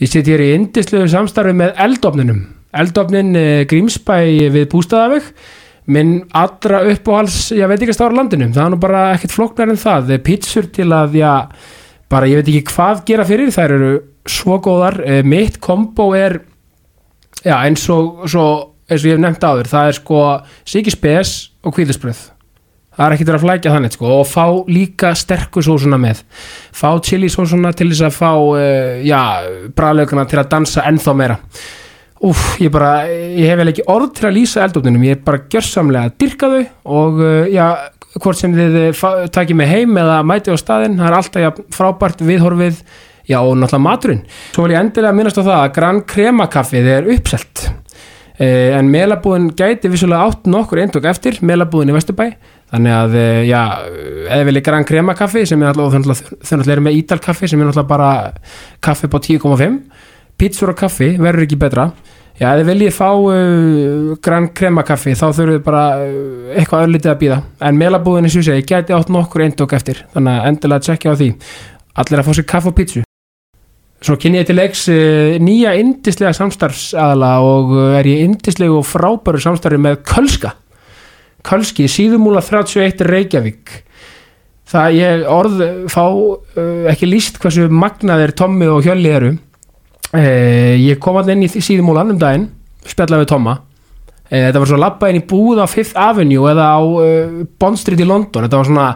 Ég sitt hér í indislegu samstarfi með eldofninum. Eldofnin eh, Grímsbæ við Bústaðaveg. Minn allra uppáhals, ég veit ekki að stára landinu. Það er nú bara ekkert flóknar en það. Pítsur til að, já, bara ég veit ekki hvað gera fyrir. Þær eru svo góðar. Eh, Mitt kombo er, já, eins og, svo, eins og ég hef nefnt áður. Það er sko Siki Spes og Kvíðisbröð. Það er ekkert verið að flækja þannig sko og fá líka sterku sósuna með. Fá chili sósuna til þess að fá uh, já, bræðlaugana til að dansa ennþá meira. Úf, ég bara, ég hef vel ekki orð til að lýsa eldofninum, ég er bara gjörsamlega að dyrka þau og uh, já, hvort sem þið uh, takið mig heim eða mæti á staðinn, það er alltaf já, frábært viðhorfið, já og náttúrulega maturinn. Svo vil ég endilega minnast á það að Gran Crema kaffið er uppselt. Uh, en melabúðin gæti vissulega átt nokkur eindok eftir, melabúðin í Vesturbæ þannig að, uh, já, eða vilja Gran Crema kaffi sem er alltaf, þau náttúrulega eru með Ídal kaffi sem er náttúrulega bara kaffi på 10,5 pítsur og kaffi verður ekki betra. Já, þið viljið fá uh, Gran Crema kaffi þá þurfum við bara uh, eitthvað öllítið að býða en melabúðinni svo segi, gæti átt nokkur eindok eftir. Þannig að endilega tjekkja á því. Allir að fá sér kaffi og pítsu Svo kynni ég til leiks nýja indislega samstarfsadala og er ég indislegu og frábæru samstarfi með Kölska Kölski, síðumúla 31 Reykjavík. Það ég orð fá ekki líst hversu magnaðir Tommi og Hjölli eru. Uh, ég kom alltaf inn í síðumúlan um daginn spjallaði við Tomma. Uh, þetta var svo labba inn í búð á Fifth Avenue eða á Bond Street í London. Þetta var svona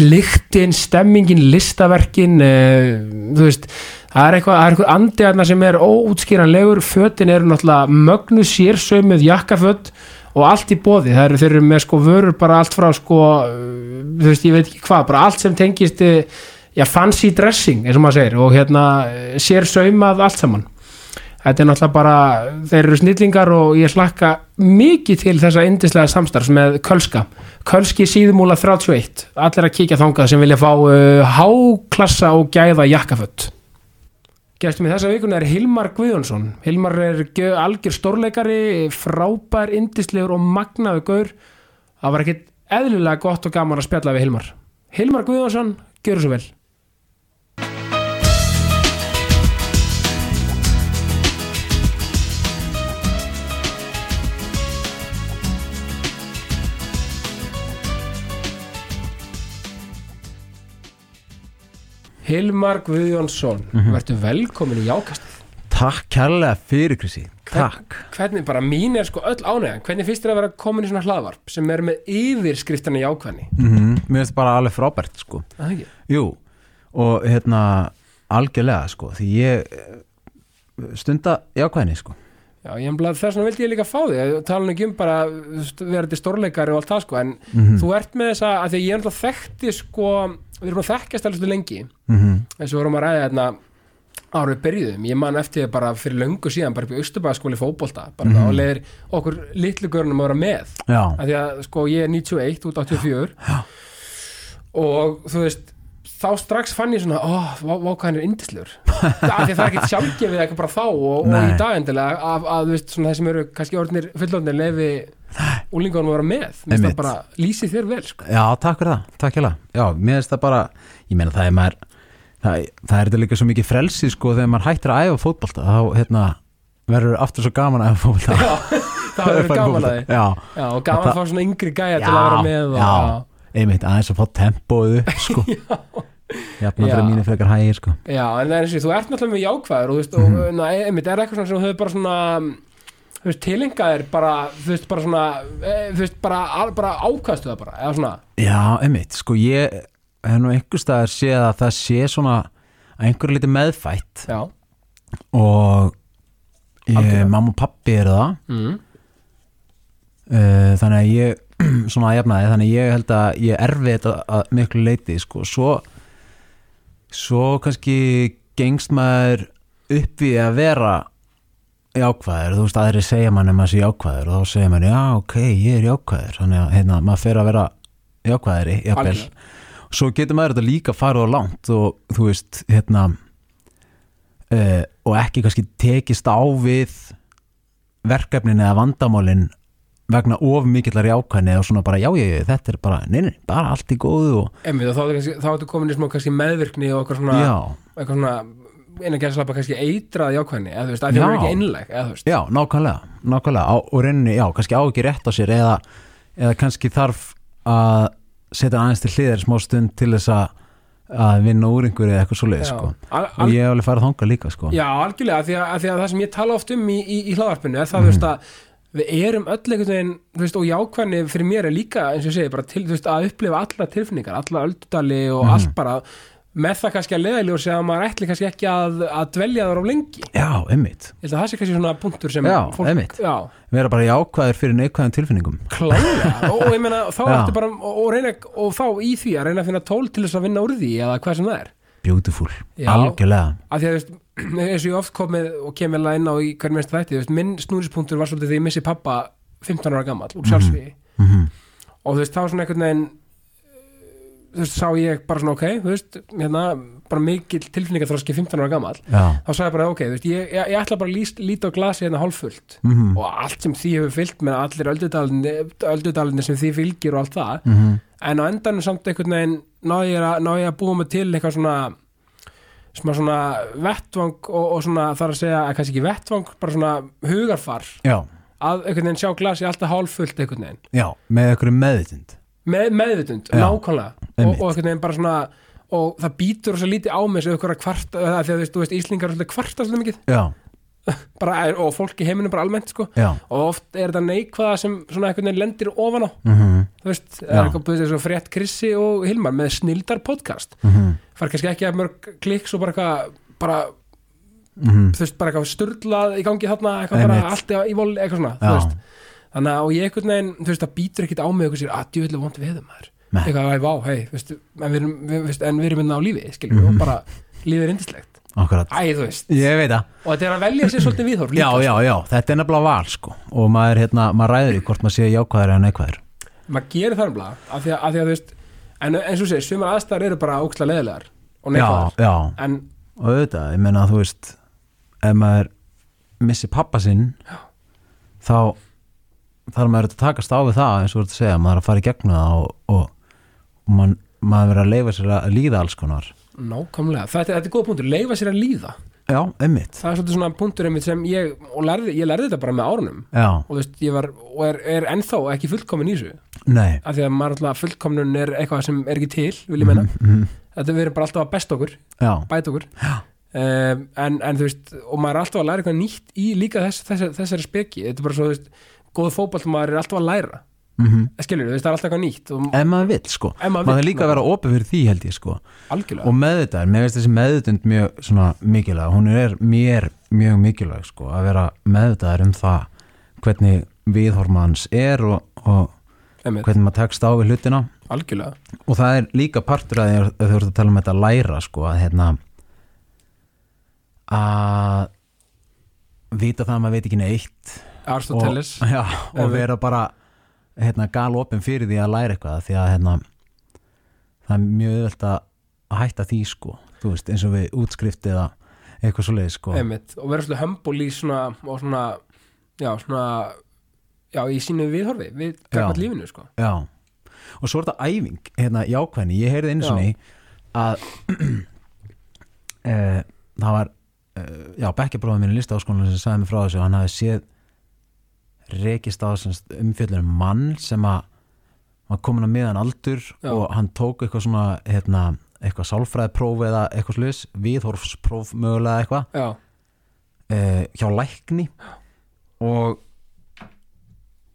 lyktin, stemmingin listaverkin uh, þú veist það er eitthvað, það er eitthvað andi aðna sem er óútskýranlegur, fötin eru náttúrulega mögnu sérsömið jakkaföt og allt í bóði, það eru þeir eru með sko vörur bara allt frá sko uh, þú veist, ég veit ekki hvað, bara allt sem tengist eh, já, fancy dressing eins og maður segir, og hérna eh, sér saumað allt saman. Þetta er náttúrulega bara, þeir eru snillingar og ég slakka mikið til þessa indislega samstarfs með Kölska. Kölski síðumúla 31 allir að kíkja þangað sem vilja fá uh, háklassa og gæða jakkafött Gestum í þessa vikuna er Hilmar Guðjónsson. Hilmar er algjör stórleikari, frábær, indislegur og magnaðu gaur. Það var ekkit eðlilega gott og gaman að spjalla við Hilmar. Hilmar Guðjónsson, gjör svo vel. Hilmar Guðjónsson, mm verður velkomin í jákastið. Takk kærlega fyrir Krissi. Takk. Hvernig, bara mín er sko öll ánægjan, hvernig finnst þér að vera komin í svona hlaðvarp sem er með yfirskriftina jákvæðni? mm Mér finnst bara alveg frábært sko. Það ekki? Jú, og hérna algjörlega sko því ég eh, stunda jákvæðni sko Já, ég embla þess vegna vildi ég líka fá þig, tala nú ekki um bara til stórleikari og allt það sko, en Mhm. þú ert með þessa, að því að ég er náttúrulega þekkti sko, við erum að þekkjast svolítið lengi, mm -hmm. eins og við vorum að ræða hérna ára við byrjuðum, ég man eftir bara fyrir löngu síðan, bara upp í Austurbæðaskóli fótbolta, bara mm -hmm. leðir okkur litlu görnum að vera með, Já, að því að sko ég er 91 út 84 og þú veist þá strax fann ég svona, vá hvað hann er að það er ekkert sjálfgefið eitthvað bara þá og, og í dag endilega að, að veist, svona þeir sem eru kannski orðnir fullorðnir lefi úlingunum að vera með. Minnst það bara lýsi þér vel sko. já, takk fyrir það, takk hérlega. Já, mér finnst það bara, ég meina það er maður það, það er þetta líka svo mikið frelsi sko þegar maður hættir að æfa fótbolta þá hérna verður aftur svo gaman að æfa fótbolta. Já, það verður gaman að því Já, já, og gaman Það- að fá svona yngri gæja til að vera með og, já, einmitt aðeins að fá tempóið upp sko. Jafna Já. fyrir mínu frekar hægir sko. Já, en það er eins og þú ert náttúrulega með jákvæður og þú veist, Mhm. og na, einmitt er eitthvað sem hefur bara svona þú veist, tilengaðir bara, þú veist, bara svona e, þú veist, bara, bara ákvæðstu það bara eða svona, Já, einmitt, sko ég hef nú einhver staðar séð að það sé svona að einhverju liti meðfætt. Já. Og ég, mamma og pappi eru það. Mm. uh, þannig að ég svona að jafna þannig ég held að ég erfi þetta að miklu leiti sko, svo svo kannski gengst maður upp í að vera jákvæður, þú veist aðri segja mann um að sé jákvæður og þá segja mann já ok, ég er jákvæður. Þannig að hérna, maður fer að vera jákvæðari Algjörlega. svo getur maður þetta líka farið á langt og þú veist hérna uh, og ekki kannski tekist á við verkefnin eða vandamálin vegna of mikillar jákvæðni og svona bara já ég, þetta er bara, nei, nei, bara allt í góðu og einmitt, og þá, er þá ertu komin í smá kannski meðvirkni og eitthvað svona, eitthvað svona eina gæðslappa kannski eitrað jákvæðni eða þú veist, að það er ekki einleg eða þú veist, Já, nákvæmlega, nákvæmlega á, og reyninni, já, kannski á ekki rétt á sér eða, eða kannski þarf að setja aðeins til hliðar smá stund til þess að að vinna úr einhverju eða eitthvað svoleið Já. sko. Og ég hef alveg farið þangað líka sko. Já, algjörlega, af því að, því að það sem ég tala oft um í, í, í hlaðarpinu er það, Mhm. veist, að við erum öll einhvern veginn, þú veist, og jákvæðni fyrir mér er líka, eins og ég segi, bara til, þú veist, að upplifa alla tilfinningar, alla öldudali og Mhm. allt bara, með það kannski að leiðali og segja að maður ætli kannski ekki að, að dvelja þar á lengi. Já, einmitt, Ég held að það sé kannski svona punktur sem Já, fólk, einmitt. já, vera bara jákvæður fyrir neikvæðum tilfinningum klálega og, og ég meina, þá ertu bara og, og reyna, og þá í því að reyna að finna tól til þess að vinna úr því eða hvað sem það er. Beautiful, algjörlega af því að þú veist, eins og ég oft komið og kemur alveg inn á í hverjum minnst þætti minn snúrispunktur var svolítið því ég missi pappa 15 ára gammal úr sjálfsvíði mm og þú veist, þá svona einhvern veginn þú veist, sá ég bara svona ok þú veist, hérna, bara mikill tilfinningaþroski 15 ára gammal, Já, þá sagði ég bara ok, þú veist, ég, ég, ég ætla bara að líta á glasi hérna hálffullt. Mm og allt sem því hefur fyllt með allir öldudalinni, sem því fylgir og allt það, -hmm. en á endanum samt einhvern veginn náði ég náði ég að búa mig til eitthvað svona smá svona vettvang og, og svona þar að segja að kannski ekki vettvang, bara svona hugarfar. Já, að einhvern veginn sjá glasi alltaf hálffullt einhvern veginn, já, með einhverju meðvitund. Með meðvitund Já, nákvæmlega, og, og einhvern veginn bara svona og það býtur svo lítið á mig að þú veist, Íslingar er kvarta svolítið mikið, Já, er- og fólk í heiminum bara almennt sko, og oft er þetta neikvæða sem svona einhvern veginn lendir ofan á. Mm þú veist, það er eitthvað búið þessu frétt Krissi og Hilmar með snildar podcast. -hmm. fær kannski ekki að mörg kliks og bara eitthvað bara, Mm þú veist, bara eitthvað sturlað í gangi þarna, eitthvað bara Einmitt. allt í voli, eitthvað svona, þú Já, veist. Þannig að ég einhvern veginn, þú veist, það býtur ekkit á mig eitthvað sér, að djúvillig vond við þeim maður. Nei. eitthvað, vá, hei, veist, en við erum við, veist, en við erum minna á lífi, skiljum Mhm. og bara, lífið er indislegt, akkurat. Æ, þú veist. Ég veit það. Og þetta er að velja sér svolítið viðhorf líka, Já, já, já, þetta er nefnilega val sko. Og maður, hérna, maður ræður í hvort maður sé jákvæður eða neikvæður maður gerir það nefnilega, af því að, af því að þú veist en eins og segir, sumar aðstæður eru bara óksla leðilegar og Já, neikvæðar, já, en og auðvitað, ég meina þú veist ef maður missi pappa sinn Já. þá þarf maður að takast á við það eins og þú ert að segja, maður að fara í gegnum það og, og, og man, maður að nákvæmlega, þetta, þetta er góð punktur, leifa sér að líða. Já, einmitt. Það er svolítið svona punktur einmitt sem ég og lærði, ég lærði þetta bara með árunum. Já, og þú veist, ég var, og er, er ennþá ekki fullkomin í þessu, nei. Af því að maður alltaf fullkomnun er eitthvað sem er ekki til, vil ég menna mm, þetta við erum bara alltaf að besta okkur, Já, bæta okkur. Já. um, en, en þú veist, og maður er alltaf að læra eitthvað nýtt í líka þess, þess, þessari speki. Þetta er bara svo, þú veist, góð fótball maður er alltaf að læra, mm skilur, þú veist, það er alltaf eitthvað nýtt ef maður vill sko. Maður maður er líka að vera opið fyrir því held ég sko. Algjörlega, og meðvitaður, mér veist þessi meðvitund mjög svona mikilvæg, hún er mér mjög mikilvæg sko, að vera meðvitaður um það hvernig viðhormans er og, og hvernig maður tekst á við hlutina. Algjörlega. Og það er líka partur að þú ert að tala um þetta að læra sko, að hérna að vita það að maður veit ekki neitt. Og, já, og vera bara hérna, gal opin fyrir því að læra eitthvað því að hérna, það er mjög öðvöld að hætta því sko veist, eins og við útskrift eða eitthvað svo leið sko og vera svolítið hömbul í svona og svona, já, svona já, í sínu viðhorfi við gæmast lífinu, sko. Og svo er þetta æfing hérna jákvæðni, ég heyrði einu Já. sinni að e, það var e, já, bekkjabróðum minni listaháskólan sem sagði mig frá þessu, hann hafi séð rekist á umfjöldunum mann sem að var komin að miðan aldur Já. og hann tók eitthvað svona hérna, eitthvað sálfræðipróf eða eitthvað sluðis, viðhorfspróf mögulega eitthvað já, e, hjá lækni og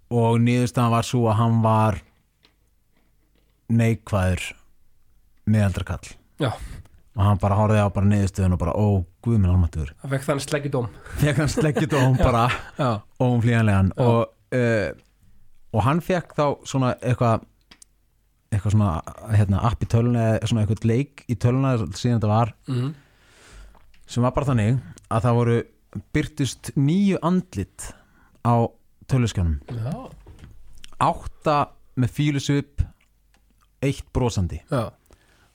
og niðurstaðan var svo að hann var neikvæður meðaldra kall Já. Og hann bara horfði á bara niðurstöðun og bara ó, guð minn almatur það fekk þannig sleggi dóm. Fekk hann sleggjut og hann bara Já. og, uh, og hann fekk þá svona eitthvað eitthvað svona hérna, app í töluna eða svona eitthvað leik í töluna síðan þetta var. Mm sem var bara þannig að það voru byrtust nýju andlit á töluskjánum já, átta með fílusvip eitt brosandi. Já,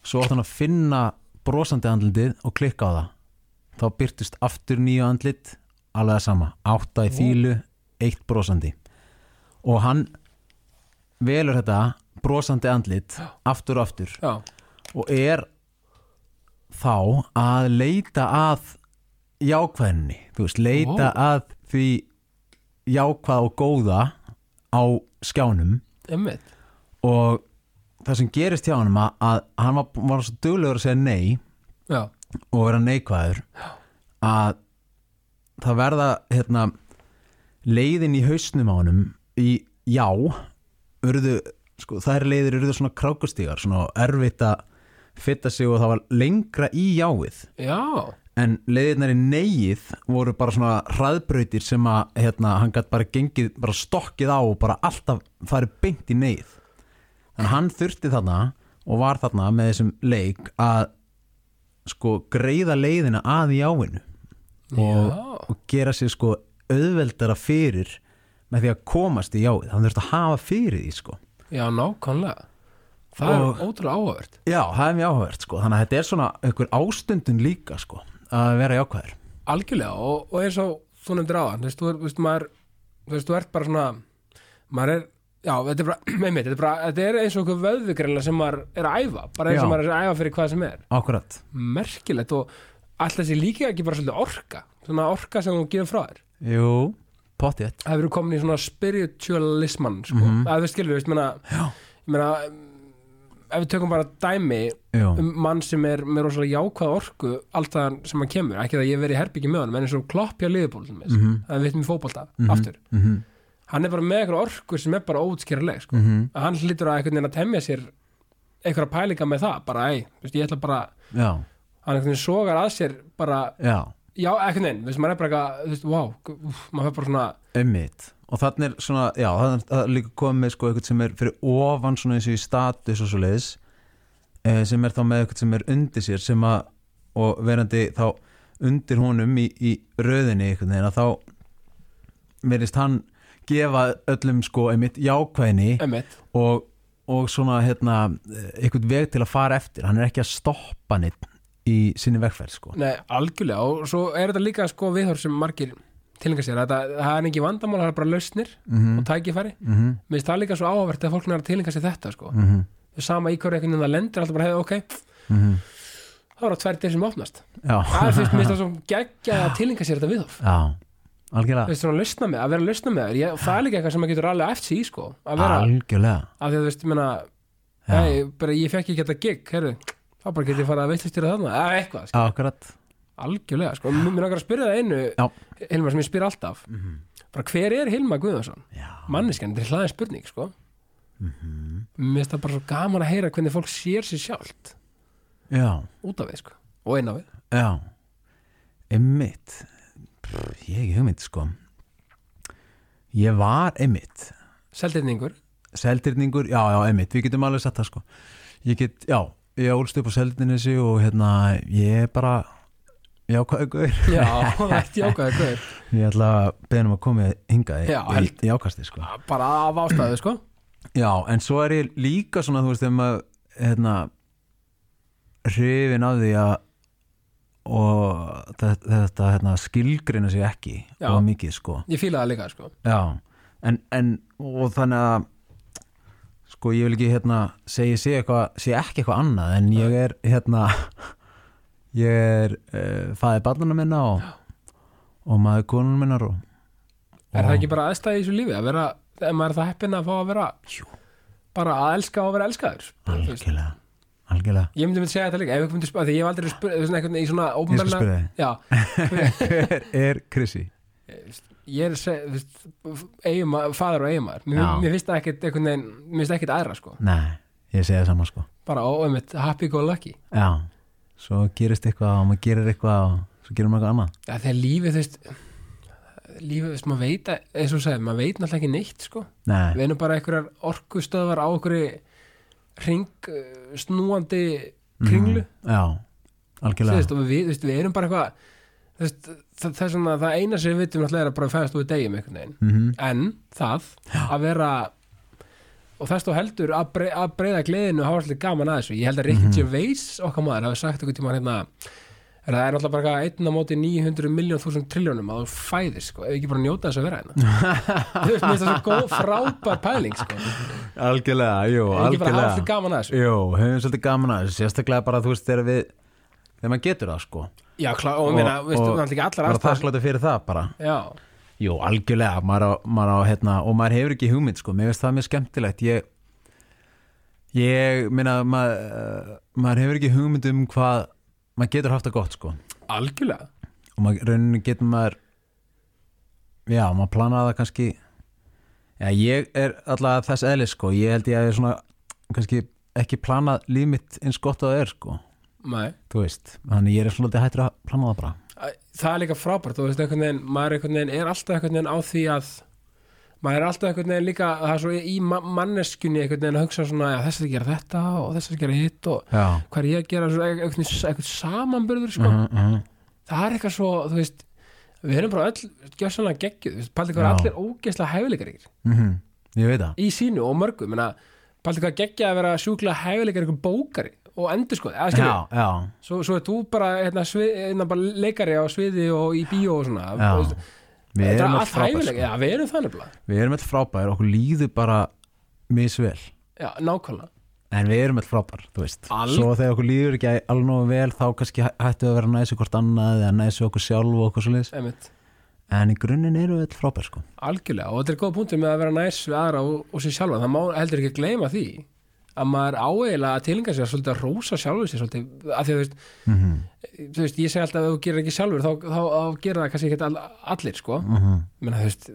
svo átt hann að finna brosandi andlitið og klikka á það. Þá byrtust aftur nýju andlit alveg það sama, átta í fílu eitt brosandi. Og hann velur þetta brosandi andlit aftur og aftur. Já, og er þá að leita að jákvæðinni þú veist, leita Ó. að því jákvæð og góða á skjánum. Einmitt. og það sem gerist hjá hann að, að hann var, var svo duglegur að segja nei Já, og vera neikvæður. Að það verða hérna, leiðin í hausnum á honum í já urðu, sko, þær leiðir urðu svona krákustígar, svona erfitt að fitta sig og það var lengra í jáið. Já, en leiðirnar í neið voru bara svona hraðbrautir sem að hérna, hann gætt bara gengið, bara stokkið á og bara alltaf farið beint í neið þannig að hann þurfti þarna og var þarna með þessum leik að sko greiða leiðina að jáinu og, Já. og gera sér sko auðveldara fyrir með því að komast í jáið hann þurfti að hafa fyrir því sko. Já, nákvæmlega. Það Og- er ótrúlega áhugavert. Já, það er mjög áhugavert sko. Þannig að þetta er svona einhver ástundun líka sko að vera jákvæður. Algjörlega, og, og eins og þú nefndir á þú veist, þú, er- þú veist, maður þú veist, þú ert bara svona maður er, já, þetta er bara, með mitt þetta er, bara, þetta er eins og einhver vöðvigreinlega sem maður er að æfa, bara eins og Já. maður er að æfa fyrir hvað sem er Akkurat merkilegt og alltaf þessi líka ekki bara svolítið orka svona orka sem þú gefur frá þér Jú, pottið það hefur komin í svona spiritualisman sko. Mhm. að við skilur, veist, meina, Já. um, ef við tökum bara dæmi Jú, um mann sem er með rosalega jákvæð orku alltaf sem hann kemur, ekki það ég verið í herbyggi með hann, en eins og klopp hjá liðból mm -hmm. Það við veitum í fótbolta, Mhm. aftur mhm, hann er bara með eitthvað orku sem er bara óutskýrarleg sko. mhm, að hann hlýtur að einhvern veginn að temja sér einhverja pælinga með það, bara ei veist, ég ætla bara, Já, hann einhvern veginn sogar að sér bara, já, já, einhvern veginn veist, maður er bara eitthvað, þú veist, wow úf, maður fer bara svona, einmitt. Og þannig er svona, já, það er- er líka komið sko eitthvað sem er fyrir ofan svona eins og í status og svo leiðis sem er þá með eitthvað sem er undir sér sem að, og verandi þá undir honum í, í röðinni einhvern veginn að þá verðist hann gefa öllum sko einmitt jákvæðni emmitt og, og svona hérna einhvern veg til að fara eftir. Hann er ekki að stoppa neitt í sinni vegferð sko. Nei, algjörlega. Og svo er þetta líka sko viðhör sem margir tilengar sér, þetta, það er ekki vandamál það er bara lausnir mm og tækifæri. -hmm, mm mér finnst það líka svo áhverft að fólk er að tilenga sér þetta sko, -hmm, sama í hverju einhvern veginn það lendir alltaf bara hefði, ok, mm -hmm. það var tvær dyr sem opnast. Já, það er fyrst, mér finnst það svo geggja að tilenga sér þetta viðhóf já, algjörlega. Veist, svona, lausna með, að vera lausna með þér Ég- og það er líka eitthvað sem maður getur alveg eftir í sko, að vera, Algjörlega. Að því að þú veist, ég meina Já. hey, bara, ég fekk ekki þetta gig, herru þá bara get ég fara að veitlistýra þarna, eða eitthvað sko. Akkurat. Algjörlega, sko, mér langar að spyrja það einu Já. Hilmar sem ég spyr alltaf. Bara hver er Hilmar Guðvarsson Já, manneskjan, þetta er hlaðin spurning sko. Mér finnst það bara svo gaman að heyra hvernig fólk sér sér sjálft. Já, út af við sko, og inn á við. Já. Einmitt Ég hef ekki hugmynd sko. Ég var einmitt seldirningur, Seldyrningur, já, já, einmitt, við getum alveg sett það sko. Ég get, já, ég ólst upp á Seldyrnesi og hérna, ég er bara Já, hvað er guður? já, ekki jákvæði guður Ég ætla að beða um að koma hingað í, Já, í, í ákasti sko. Bara af ástæðu sko. Já, en svo er ég líka svona, þú veist, þegar maður, hérna, hrifin af því að og þetta, þetta hérna, skilgrina sig ekki Já. og mikið, sko. ég fíla það líka sko Já, en, en og þannig að sko, ég vil ekki, hérna, segja sé, eitthvað, sé ekki eitthvað annað, en ég er, hérna, ég er uh, fæði barnana minna og, og maður konunum minnar og, er það ekki bara aðstæði í þessu lífi að vera, ef maður er það heppin að fá að vera Jú. bara að elska og vera elskaður veist, algjörlega, ég myndi myndi segja þetta líka ef við myndi spyrja, því ég hef aldrei spyrja svona veginn í svona Ég skal spyrja já, Hver er Krissi? ég er að segja, þú veist, eigumar, faður og eigumar mér, Já. mér finnst það ekkit einhvern veginn, mér finnst það ekkit aðra sko. Nei, ég segi það sama sko. Bara, ó, einmitt, happy go lucky. Já, svo gerist eitthvað og maður gerir eitthvað og svo gerir maður eitthvað annað. Ja, þegar lífið, þú veist lífið, þú veist, maður veit að- eins og segir, maður veit náttúrulega ekki neitt sko. Nei, við erum bara einhverjar orkustöðvar á einhverju ring uh, snúandi kringlu. Mhm, Já, algjörlega. Og við, veist, við erum bara eitthvað það, það það eina sem við vitum er að bara fæðast úr degjum mm en það að vera og þess þú heldur að, brei, að breyða gleðinu og hafa alltaf gaman að þessu. Ég held að Ricky Mhm. Gervais okkar maður hafi sagt einhvern tíma hérna er það er náttúrulega bara einn á móti 900 miljón þúsund triljónum að þú fæðir sko, ef ekki bara njóta þess að vera hérna. Þú veist, það svo góð frábær pæling sko, Algjörlega, jú, ekki bara hafa algjörlega gaman að þessu? Jú, höfum svolítið gaman að þessu Sérstaklega bara, þú veist, þegar við þegar maður getur það sko. Já, klá, og, og meina, veistu, og það er þakkláttur fyrir það bara. Já, Jú, algjörlega, maður á, maður á hérna, og maður hefur ekki hugmynd sko, mér finnst það mjög skemmtilegt. Ég ég minna maður, uh, maður hefur ekki hugmynd um hvað maður getur haft það gott sko. Algjörlega. Og maður rauninni getur maður já, maður planaði það kannski já, ég er alltaf þess eðli sko, ég held ég að ég er svona kannski ekki planað líf mitt eins gott að það er sko, Nei. þú veist þannig ég er svona alltaf hættur að plana það bara. Það er líka frábært, þú veist, einhvern veginn maður einhvern veginn er alltaf einhvern veginn á því að maður er alltaf einhvern veginn líka það er svo í ma manneskjunni einhvern veginn að hugsa svona, já, þess að gera þetta og þess að gera hitt og já, hvað er ég að gera? Svona, einhvern, einhvern samanburður sko. uh -huh, það er eitthvað svo, veist við erum bara öll gjössanlega geggjuð þú veist, Paldi hvað allir ógeðslega hæfileikar ykkur uh ég veit það. Í sínu og mörgum, menna Paldi hvað geggja að vera sjúklega hæfileikar ykkur bókari og endur sko, já, já, svo, svo er þú bara, hérna, svið, hérna, bara leikari á sviði og í bíó og svona Já. Við þetta er erum allt hæfileika, sko. já, við erum það nefnilega. Við erum alltaf frábær, okkur líður bara misvel, já, nákvæmlega, en við erum alltaf frábær þú veist, Al- svo þegar okkur líður ekki alveg nógu vel, þá kannski hæ- hættu að vera næsu hvort annað, eða næsu okkur sjálf og okkur einmitt. En í grunninn erum við alltaf frábær sko. Algjörlega, og þetta er góð punktur með að vera næs við aðra og, og sér sjálfa, það má heldur ekki gleyma því að maður áeiginlega að tilinga sér svolítið að rósa sjálfur sér svolítið, af því að þú veist, mm -hmm. þú veist ég segi alltaf að ef þú gerir ekki sjálfur þá, þá, þá gerir það kannski ekki all, allir sko, Mhm. menn að þú veist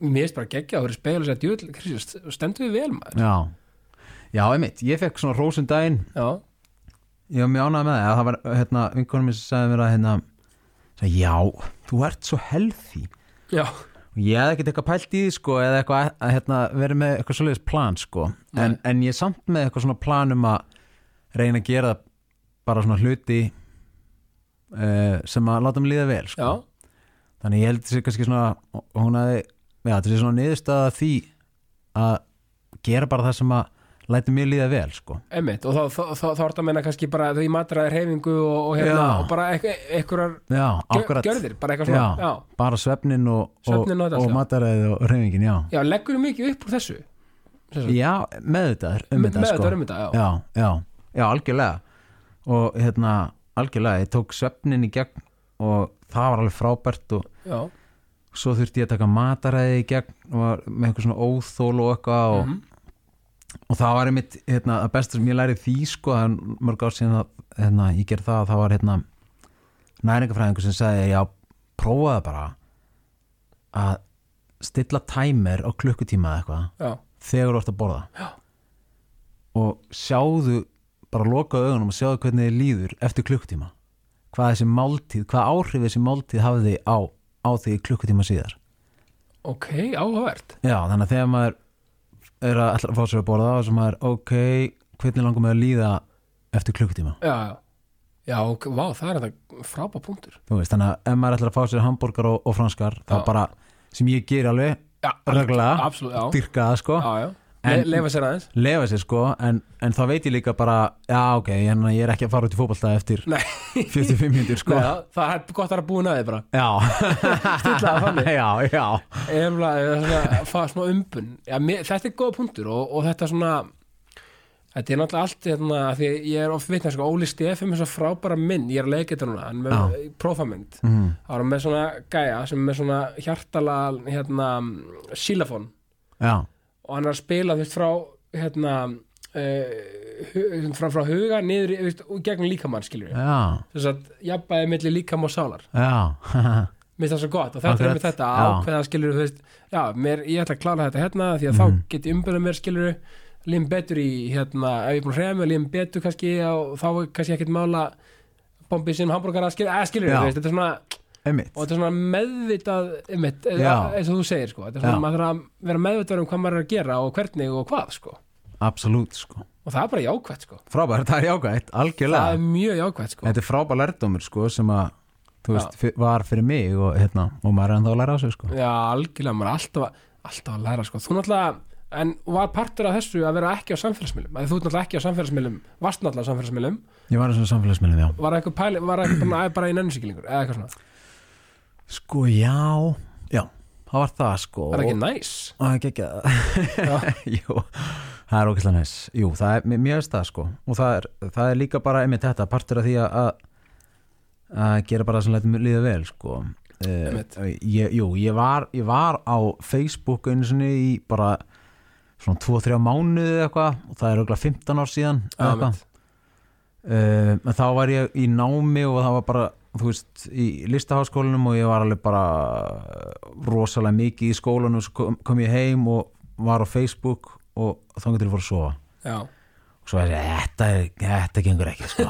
mér er bara geggja að vera speil og segja stendur við vel maður. Já, já, einmitt. Ég fekk svona rósum daginn. Já, ég var mjög ánægð með það, það var hérna, vinkonum mér sem sagði mér að hérna, sagði, já, þú ert svo healthy. Já, ég hefði ekkert eitthvað pælt í því sko eða eitthvað að, hérna, verið með eitthvað svoleiðis plan sko. En, en ég er samt með eitthvað svona plan um að reyna að gera bara svona hluti uh, sem að láta mig líða vel sko. já, þannig ég held þessi kannski svona hún hefði, já þessi svona niðurstaða því að gera bara það sem að læti mig líða vel sko. Einmitt og þá, þá, þá, þá er það að menna kannski bara þau í matræðir hefingu og, og, hérna, Já. og bara einhverjar já, akkurat. gjörðir, bara eitthvað svona já, bara svefnin og, Svefninn og og, þetta, og já. mataræði og reyfingin, já. Já leggur mikið upp úr þessu? Já, með þetta um þetta með sko. þetta um þetta, já, já, já, já, algjörlega. Og hérna, algjörlega ég tók svefnin í gegn og það var alveg frábært og já, svo þurfti ég að taka mataræði í gegn og var með eitthvað svona óþól og eitthvað og, Mhm. Og það var einmitt hérna, að besta sem ég lærið því sko, er mörg ár síðan að hérna, ég gerði það, það var hérna næringafræðingur sem sagði já, prófaði bara að stilla tæmer á klukkutíma eða eitthvað þegar þú ert að borða. Já. og sjáðu bara lokaðu augunum og sjáðu hvernig þið líður eftir klukkutíma. Hvað þessi máltíð, hvað áhrif þessi máltíð hafði á, á því klukkutíma síðar. Ok, áhugavert. Já, þannig að þegar maður er að ætla að fá sér að borða og sem maður, ok, hvernig langar maður að líða eftir klukkutíma? Já, já, já, ok, vá, það er þetta frábæð punktur. Þú veist, þannig að ef maður ætlar að fá sér hambúrgar og, og franskar, þá Já. bara sem ég ger alveg, já, dyrka það sko. Já, já. En- Le, lefa sér aðeins. Lefa sér sko, en, en þá veit ég líka bara já, ok, en ég er ekki að fara út í fótballtað eftir Nei, 45 minnir sko. Nei, það er gott að vera búin að þið bara. Já, Stilla það þannig. Já, já. Efla, svona, smá umbun. Já, mér, Þetta er góða punktur og, og þetta svona Þetta er náttúrulega allt hérna, því ég er oft vitna sko, Óli Stefum er svo frábæra minn ég er að leika þetta núna, hann er með prófamynd. Mm. er hann með svona gæja sem er með svona hjartala hérna, sílafón já, og hann er að spila þú veist frá hérna uh, frá, frá huga niður veist, og gegnum líkamann skilur við þess að jafnbæði milli líkam og sálar. Já. Mér finnst það svo gott og þetta Akkurat, er með þetta ákveða skilur veist, já, mér, ég ætla að klára þetta hérna því að Mhm. þá get ég umbyrða mér skilur líðum betur í, hérna, ef ég er búin að hreyfa mig líðum betur kannski og þá kannski ekkert mála bombið sinum hambúrgara skilur, eða skilur veist, þetta er svona einmitt. Og þetta er svona meðvitað einmitt, eins og þú segir sko, þetta er svona, Já. maður þarf að vera meðvitað um hvað maður er að gera og hvernig og hvað sko. Absolutt sko. Og það er bara jákvætt sko. Frábært, það er jákvæmt, það algjörlega er mjög jákvætt sko. Þetta er frábær lærdómur sko sem að þú veist, fyr- var fyrir mig og, hérna, og maður er ennþá að læra á sig sko. Já, algjörlega, maður er alltaf, að- alltaf að læra sko, þú náttúrulega en var partur af þessu að vera ekki á samfélagsmiðlum? Að þú ert náttúrulega ekki á samfélagsmiðlum varst náttúrulega á samfélagsmiðlum. Ég var í svona samfélagsmiðlum, já. Var eitthvað pæli, var eitthvað bara, bara í nennusikilingur eða eitthvað svona, sko, já, já það var það sko. Er það ekki næs? Það er ekki Já. Jú, það er ókvæslega næs. Jú, það er, veist það sko. Og það er, það er líka bara einmitt þetta partur af því að að- gera bara sem lætum líða vel sko. Uh, ég, jú, ég var, ég var á Facebook einu sinni í bara svona 2-3 mánuði eitthvað og það er auðvitað 15 ár síðan eitthvað. Uh, en þá var ég í námi og það var bara þú veist, í listaháskólanum og ég var alveg bara rosalega mikið í skólanum og kom, kom ég heim og var á Facebook og þá getur ég fór að sofa já, og svo er ég, þetta, þetta gengur ekki sko.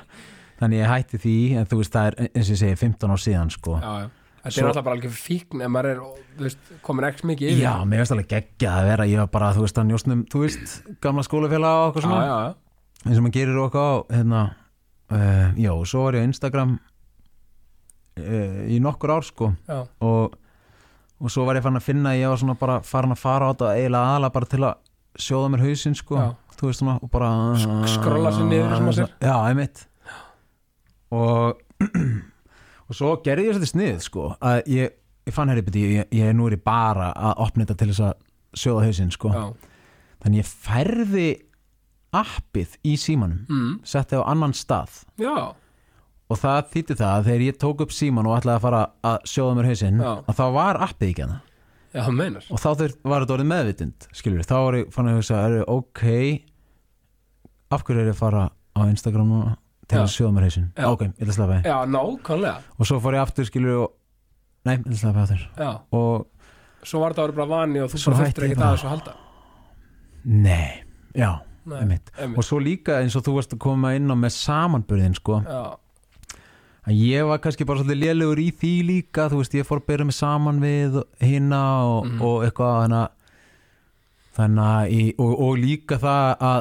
Þannig ég hætti því en þú veist, það er eins og ég segi 15 ár síðan sko. já, já Þetta Svo- er alltaf bara alveg fíkn ef maður er, þú veist, komin ekki mikið yfir Já, mér veist alveg geggjað að vera ég var bara, þú veist, að njóstnum, þú veist gamla skólafélag og okkur svona já, já. eins og maður gerir okkur á hérna, uh, já, svo var ég á Instagram uh, í nokkur ár sko. Og, og svo var ég fann að finna að ég var svona bara farin að fara á þetta eiginlega aðalega bara til að sjóða mér hausinn sko, veist svona og bara Sk- skrolla sig niður, já, einmitt. Og og svo gerði ég þetta snið sko að ég, ég fann hér í byrju ég, ég er nú er ég bara að opna þetta til þess að sjóða hausinn sko. Já. þannig ég færði appið í símanum Mm. setti á annan stað. Já, og það þýtti það að þegar ég tók upp síman og ætlaði að fara að sjóða mér hausinn að þá var appið ekki hana já, það og þá var þetta orðið meðvitund skilur þá var ég fann að hugsa er, ok af hverju er ég að fara á Instagram núna til að sjóða mér hausinn? Ok, ég ætla að slappa því Já, nákvæmlega. Og svo fór ég aftur skilur og nei, ég ætla að slappa aftur. Já, og svo var þetta árið bara vani og þú bara þurftir ekki það að svo halda. Nei, já, Nei, einmitt. einmitt. og svo líka eins og þú varst að koma inn á með samanburðin sko Að ég var kannski bara svolítið lélegur í því líka þú veist, ég fór að byrja mig saman við hinna og, Mhm. og eitthvað þannig að og, og líka það að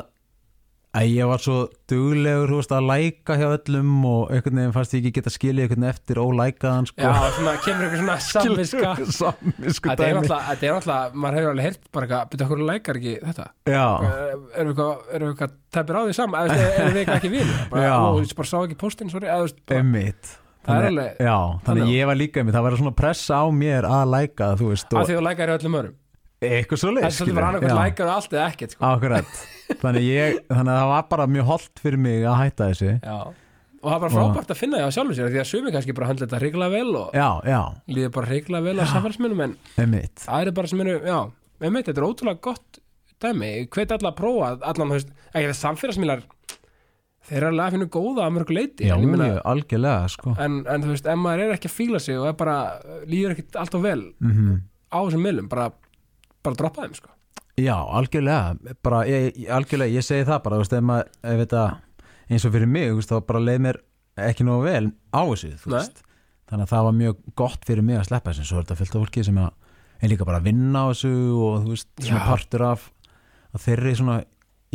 að ég var svo duglegur veist, að læka hjá öllum og einhvern veginn fannst ég ekki geta skilið einhvern veginn eftir ólækaðan sko. já svona kemur eitthvað svona samviska. samvisku dæmi. þetta er náttúrulega, maður hefur alveg heyrt bara eitthvað, byrja okkur lækar ekki þetta? Já, Erum við eitthvað, tæpir á því saman, erum við eitthvað ekki við ó, ég bara sá ekki postin, sorry, emmitt Það er Þannig- alveg- já, Þannig þannig ég var líka einmitt, það var svona pressa á mér að læka og því þú lækar í öllum örum eitthvað svo Það er bara annarkvæmt lækar og allt eða ekkert sko. Akkurat. Þannig, ég, þannig að það var bara mjög holdt fyrir mig að hætta þessu. Já, og það er bara frábært að finna því á sjálfum sér því að sumi kannski bara höndla þetta hreiklega vel og líður bara hreiklega vel á samfélagsminnum en einmitt. það er bara sem eru, þetta er ótrúlega gott dæmi, hvet allar að prófa allan, veist, ekki það samfélagsmiðlar þeir eru alveg að finna góða að mörgu leiti Já, en, ég, algjörlega, sko. En, en þú veist, ef maður er ekki að fíla sig og bara, líður ekki allt of vel mm á þessum miðlum, bara bara droppa þeim, sko. Já, algjörlega bara, ég, algjörlega, ég segi það bara veist, maður, þetta eins og fyrir mig, veist, þá bara leið mér ekki nógu vel á þessu, þannig að það var mjög gott fyrir mig að sleppa þessu svo er þetta fyllt af fólki sem er líka bara að vinna á þessu og þú veist, svona partur af að þeirri svona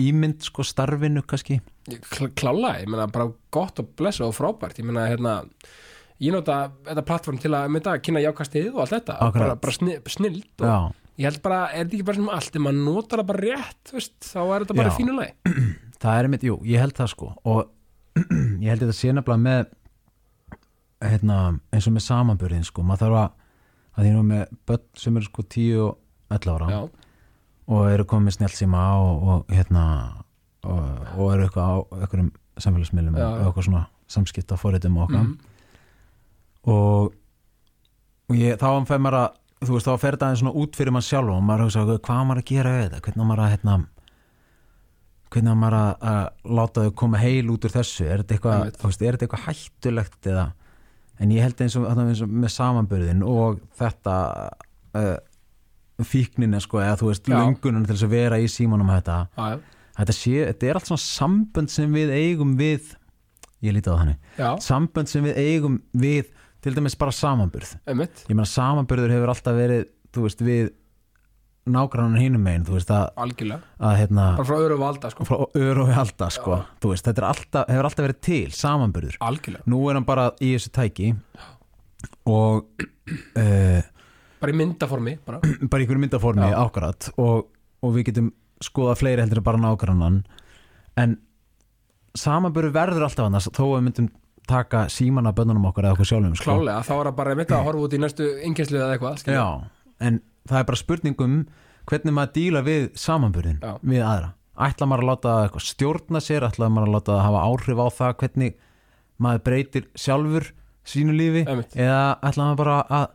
ímynd sko starfinu kannski. Kl klála, ég meina bara gott og blessa og frábært, ég meina hérna ég nota þetta plattform til að mynda að kynna jákastið og allt þetta Akkurat. bara, bara sni, snild og Já, ég held bara, er þetta ekki bara sem allt ef maður notar það bara rétt, veist, þá er þetta bara Já. í fínu lagi það er mitt, jú, ég held það sko og ég held þetta sé nefnilega með hérna, eins og með samanburðin sko, maður þarf að að því nú með börn sem eru sko 10 og 11 ára Já, og eru komið snjálfsíma og, og hérna og, og eru eitthvað á einhverjum samfélagsmiðlum já. eitthvað svona samskipta fóritum og okkar mm, og, og ég, þá fær maður að þú veist, þá fer þetta aðeins svona út fyrir mann sjálf og maður hugsa, hvað maður að gera við þetta? Hvernig maður að hérna hvernig maður að, að láta þau koma heil út úr þessu, er þetta eitthvað, er eitthvað hættulegt eða, en ég held eins og, eins og með samanburðin og þetta uh, fíknina sko, eða þú veist, Já. löngunan til þess að vera í símanum þetta, já, já, þetta sé, þetta er allt svona sambönd sem við eigum við ég lítið á þannig sambönd sem við eigum við til dæmis bara samanburð. Einmitt. Ég meina samanburður hefur alltaf verið þú veist við nágrannan hinum megin þú veist að, að hérna bara frá öru valda sko, frá öru og alltaf sko. Veist þetta alltaf, hefur alltaf verið til samanburður. Algjörlega. Nú er hann bara í þessu tæki og uh, bara í myndaformi, bara. bara í einhverju myndaformi Já. ákværat og, og við getum skoða fleiri heldur en bara nágrannan. En samanburður verður alltaf annars þó að við myndum taka síman af bönnunum okkar eða okkur sjálfum sko. klálega, þá er það bara einmitt að horfa út í næstu innkesslu eða eitthvað, Já, en það er bara spurningum hvernig maður díla við samanburðin Já. við aðra ætla maður að láta eitthvað stjórna sér ætla maður að láta það hafa áhrif á það hvernig maður breytir sjálfur sínu lífi Einmitt. eða ætla maður bara að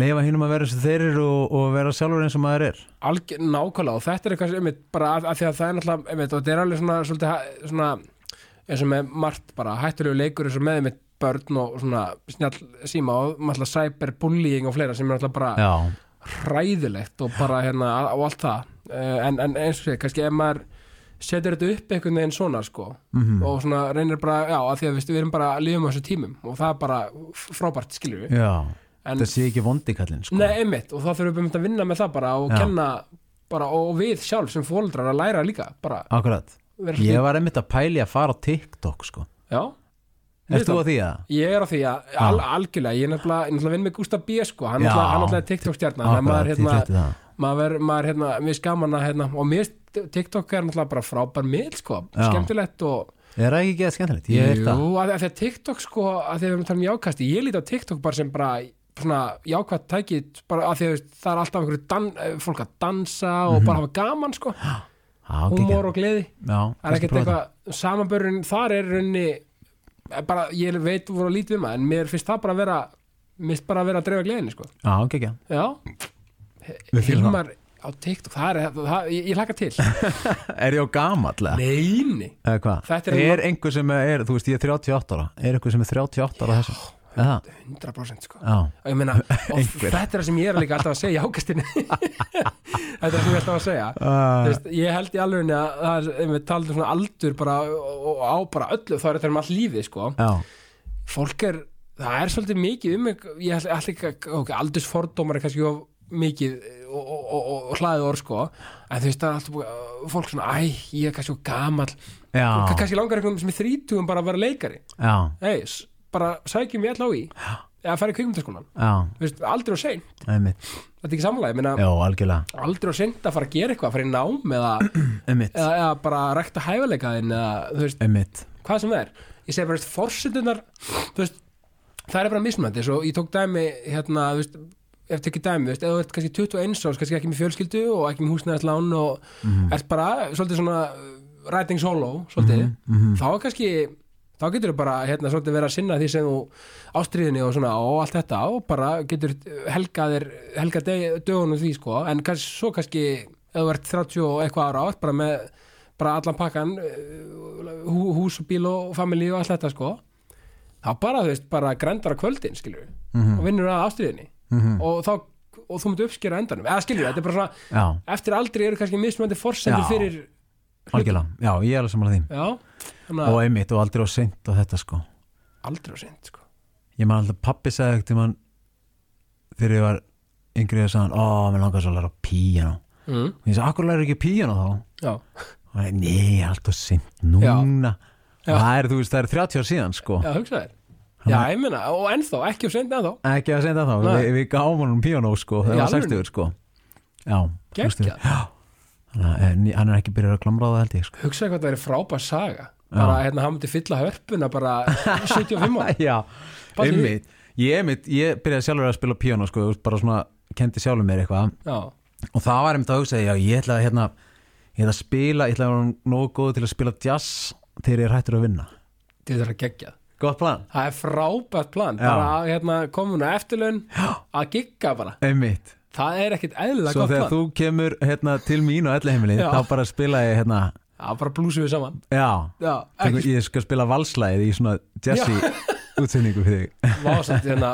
leifa hinnum að vera eins og þeir eru og, og vera sjálfur eins og maður er algjör, nákvæmlega og þetta er eitthvað sem einmitt, bara að, að því að það er náttúrulega einmitt, og þetta er alveg svona, hæ- svona eins og með margt bara hættulegu leikur eins og með einmitt börn og svona snjall síma og náttúrulega cyberbullying og fleira sem er náttúrulega bara já, hræðilegt og bara hérna og allt það uh, en, en eins og sé, kannski ef maður setur þetta upp einhvern veginn svona sko Mhm. og svona reynir bara, já, að því að við erum bara lífum á þessu tímum og það er bara frábært skilur við það sé ekki vondikallin sko. Nei, einmitt, og þá þurfum við að vinna með það bara og Já. kenna bara og við sjálf sem fóldrar að læra líka bara akkurat, ég var einmitt að pæli að fara á TikTok sko. Já, Erst þú á því að? Ég er á því að al, algjörlega, ég er er nefnilega vinn með Gustaf B sko, hann er náttúrulega- hann er náttúrulega TikTok stjarnan en maður Akkurat, ég hérna, maður, maður hérna, mér skaman að hérna, og mér TikTok er náttúrulega bara frábær miðl sko, Já. skemmtilegt og Er það ekki geða skemmtilegt? Ég er það. Jú, að, að því að TikTok sko, að því að við erum að tala um jákasti ég líti á TikTok bara sem bara svona jákvætt tæki, bara að því að það er alltaf einhverju fólk að dansa og bara hafa gaman sko, Já, húmor og gleði það er ekkert eitthvað, samanbörun þar er raunni bara, ég veit voru lítið um það, en mér finnst það bara að vera finnst bara að vera að dreifa gleðinni sko. Já, ekki ekki já, Við fílum Hilmar á TikTok, það er, það, ég, ég hlaka til Er ég á gamall? eða? neini, Eða hvað? Þetta er- Er einhver sem er, þú veist, ég er 38 ára Er einhver sem er 38 ára þessu? Eða? 100% sko. Og ég meina, og þetta er það sem ég er líka alltaf að segja ákastinni þetta er það sem ég er alltaf að segja. Uh, Þú veist, ég held í alveg að það er við talum svona aldur bara og, á bara öllu, þá er þetta um allt lífið sko. já, fólk er, það er svolítið mikið um ég ætla ekki að, ok, aldursfordómar er kannski of mikið og, og, og, og hlaðið orð sko. En þú veist, það er alltaf búið, fólk svona æ, ég er kannski gamall. Já, kannski langar einhvern sem er þrítugum bara að vera leikari. Já, hey, bara sækjum ég allá í eða Þú veist, aldrei og seint, einmitt. Þetta er ekki samlega aldrei og seint að fara að gera eitthvað að fara í nám eða, eða, eða bara veist, einmitt. hvað sem það er. Ég segi bara, veist, það er bara mismöndi svo ég tók dæmi, hérna, veist ef tekið dæmi, veist, eða þú ert kannski 21 árs kannski ekki með fjölskyldu og ekki með húsnæðislán og ert bara, svolítið svona writing solo, svolítið mhm. þá er kannski, þá getur þú bara hérna, svolítið verið að sinna því sem þú ástriðinni og svona, og allt þetta og bara getur helgaðir helga dögunum því, sko, en kannski, svo kannski ef þú ert 30 og eitthvað ára átt bara með, bara allan pakkan uh, hú, hús og bíl og familí og allt þetta, sko þá bara, þú veist, bara grendar á kvöldin, skilur við Mhm. og vinnur að ástriðinni Mhm. og þá, og þú myndir uppskera endanum. Eða við, þetta er bara svona, Já, eftir aldrei eru kannski mismöndi forsendur Já. fyrir algjörlega, já, ég er alveg saman að því. Já, þannig Og að einmitt, og aldrei á seint og þetta sko aldrei á seint, sko Ég man alltaf, pappi sagði ekkert hann Þegar ég var yngri að sagði ó, mér langar svo að læra píano mm. Og ég sagði, akkur læra ekki píano þá? já, Og hann, nei, alltaf seint núna Já. Það er, þú veist, það er 30 ár síðan sko já, hugsa þér já, ég meina, og ennþá, ekki á seint ennþá Ekki að senda þá, Nei. við, gáum honum píano sko það var alvöru? 60 sko Já, Geggjað. 60. Já, hann er ekki byrjað að klamra á það held ég sko hugsa hvað það er frábær saga bara, hérna, hann myndi fylla hörpuna bara 75 ára Já, einmitt. Ég, einmitt, ég byrjaði sjálfur að spila píano sko, bara svona, kendi sjálfur mér eitthvað. Já, og það var einmitt að hugsa, já, ég ætla að hérna, ég ætla að spila, ég ætla að vera nógu góð til að spila jazz þegar ég er hættur að vinna. Þetta er að gegja. Gott plan. Það er frábært plan. Já. bara að hérna, komin á eftirlaun að gigga bara, Einmitt. Það er ekkit Svo gott þegar plan. þú kemur hérna, til mín og elliheimilið, Já. þá bara spila ég hérna, já, bara blúsum við saman. Já, já, ekki ég skal spila valslæðið í svona jazzy útsendingu fyrir þig. Vásamt hérna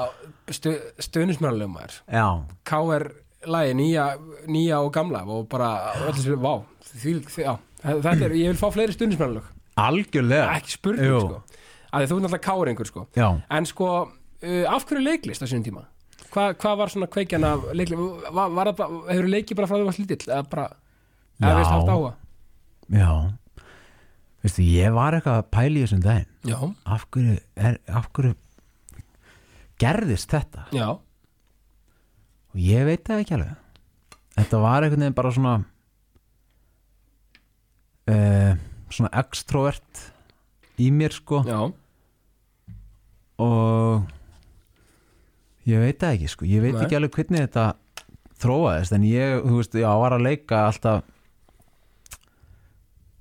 stu, stuðnismjönulegum maður. Já, KR lagi nýja, nýja og gamla og bara öllu sér, vá því, því, já, þetta er, ég vil fá fleiri stuðnismjönuleg algjörlega. Ekki spurning Jú. sko. Að þú er náttúrulega káringur sko. Já, en sko, uh, af hverju leiklist á sínum tíma? Hva, hvað var svona kveikjan af leiklist? Það hefur leikið bara frá því að var slítill? Eða bara, eða veist haft áhuga? Já. Veistu, ég var eitthvað að pæla í þessum daginn. Já, af hverju, er, af hverju gerðist þetta? Já, og ég veit það ekki alveg. Þetta var einhvern veginn bara svona uh, svona extrovert í mér sko. Já. Og ég veit það ekki sko. Ég veit Nei. ekki alveg hvernig þetta þróaðist en ég, þú veist, já, var að leika alltaf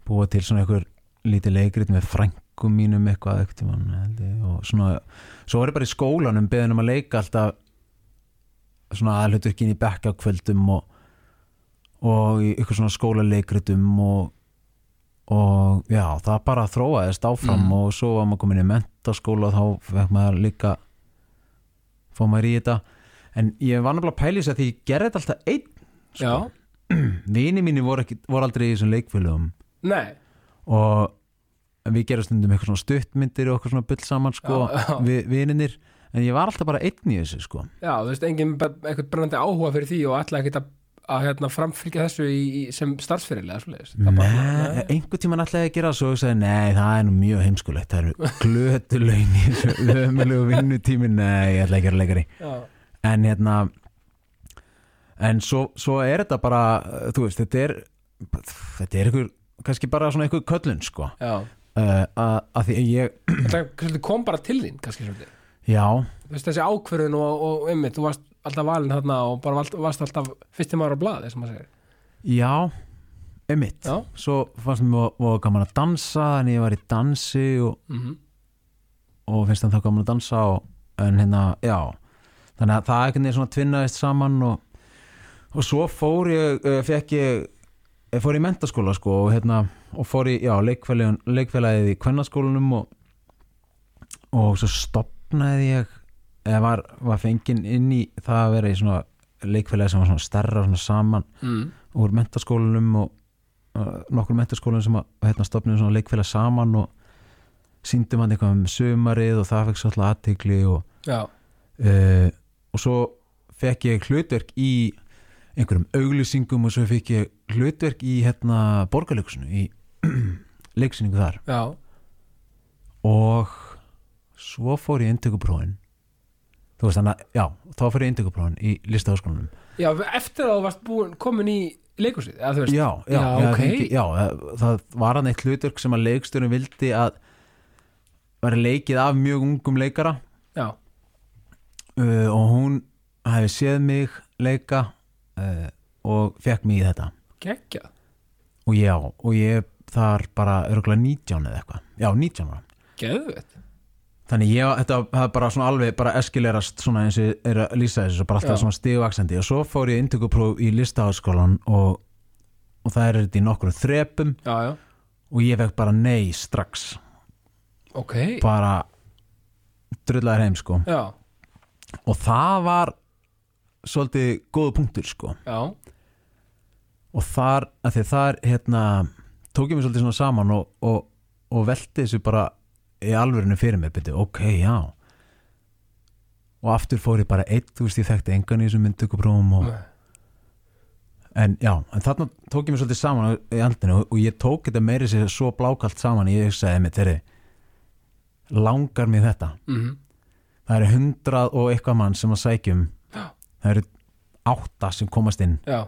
búa til svona einhver lítið leikrit með frængum mínum eitthvað, ég, og svona svo var ég bara í skólanum beðin um að leika alltaf svona aðluturkin í bekkjakvöldum og, og í ykkur svona skólaleikritum og og já, það bara þróaðist áfram Mm. og svo var maður komin í mentaskóla og þá fekk maður líka fór maður í þetta. En ég var náttúrulega þess að því ég gerði þetta alltaf einn Já, vini mínu voru, voru aldrei í þessum leikfélögum nei. Og við gerum stundum eitthvað svona stuttmyndir og eitthvað svona bull saman sko, við vininir en ég var alltaf bara einn í þessu sko. Já, þú veist, engin be- eitthvað brennandi áhuga fyrir því og ætla ekkert að, að hérna, framfylgja þessu í, í, sem starfsfyrirlega Nei, einhver tíman ætlaði ég að gera það svo og ég sagði, nei, það er nú mjög heimskulegt það eru glötulegn í þessu ömulegu vinnutími, nei, ég ætla ekki að leikari. Já, en hérna en svo, svo er þetta bara þú veist, þetta er þetta er einhver, kannski bara svona einhver köllun sko, uh, að, að því ég, Þetta kom bara til þín, kannski svolítið. já Þú veist, þessi ákvörðun og, og einmitt, þú varst alltaf valinn þarna og bara varst, varst alltaf fyrstum ára á blaði, sem maður segir. já, Já. svo fannst mér og gaman að dansa en ég var í dansi og, Mm og finnst það þá gaman að dansa og, en hérna, já þannig að það einhvern veginn svona tvinnaðist saman og, og svo fór ég uh, fekk ég ég fór í mentaskóla sko og hérna og fór í, leikfélagið í kvennaskólanum og og svo stopnaði ég eða var, var fenginn inn í það að vera í svona leikfélagi sem var svona stærra svona saman mm. úr mentaskólanum og uh, nokkur mentaskólanum sem að hérna, stopnum svona leikfélag saman og síndum hann eitthvað um sumarið og það fekk svolítið aðtegli og, uh, og svo fekk ég hlutverk í einhverjum auglýsingum og svo fekk ég hlutverk í hérna borgarleikusinu í leiksýningu þar. Já, og svo fór ég inntökuprófin. Þú veist þannig að, já, þá fór ég inntökuprófin í listaháskólanum. Já, eftir að þú varst búin, komin í leikusið, eða þú veist. já, já, Já, ok. fengi, já, eh, það var hann eitt hlutverk sem að leikstjórin vildi að vera leikið af mjög ungum leikara. Já, uh, og hún hefði séð mig leika uh, og fekk mig í þetta geggjað. og já, og ég þar bara örgulega 19 eða eitthvað, já 19 ára Geðvett. þannig ég, þetta það bara svona alveg bara eskilerast svona eins og er að lýsa þessu bara alltaf Já. svona stigvaksandi og svo fór ég inntökupróf í listaháskólan og, og það er þetta í nokkrum þrepum. Já, já, og ég fekk bara nei strax. Ok. bara drullar heim sko. Já, og það var svolítið góða punktur sko. Já, og þar, að því þar hérna, tók ég mig svolítið svona saman og, og, og velti þessu bara í alvörinu fyrir mér, byrju, ok, já. Og aftur fór ég bara eitt, þú veist, ég þekkti engan í þessum myndtökuprófum og, en já, en þarna tók ég mig svolítið saman í andinu og, ég tók þetta meiri sér svo blákalt saman ég sagði með þeirri langar mér þetta? Mhm, það eru hundrað og eitthvað mann sem að sækjum Já. það eru átta sem komast inn. Já,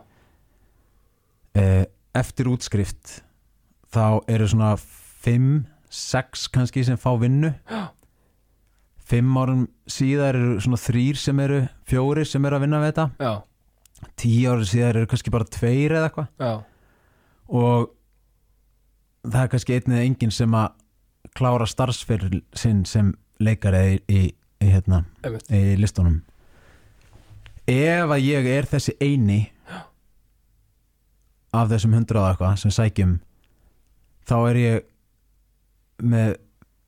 eftir útskrift þá eru svona fimm, sex kannski sem fá vinnu. Já. fimm árum síðar eru svona þrýr sem eru fjórir sem eru að vinna við þetta. Já, tíu árum síðar eru kannski bara tveir eða eitthvað. Og það er kannski einn eða enginn sem að klára starfsferð sinn sem leikari í, í, í, hérna, í listunum. Ef að ég er þessi eini af þessum hundrað og eitthvað sem sækjum þá er ég með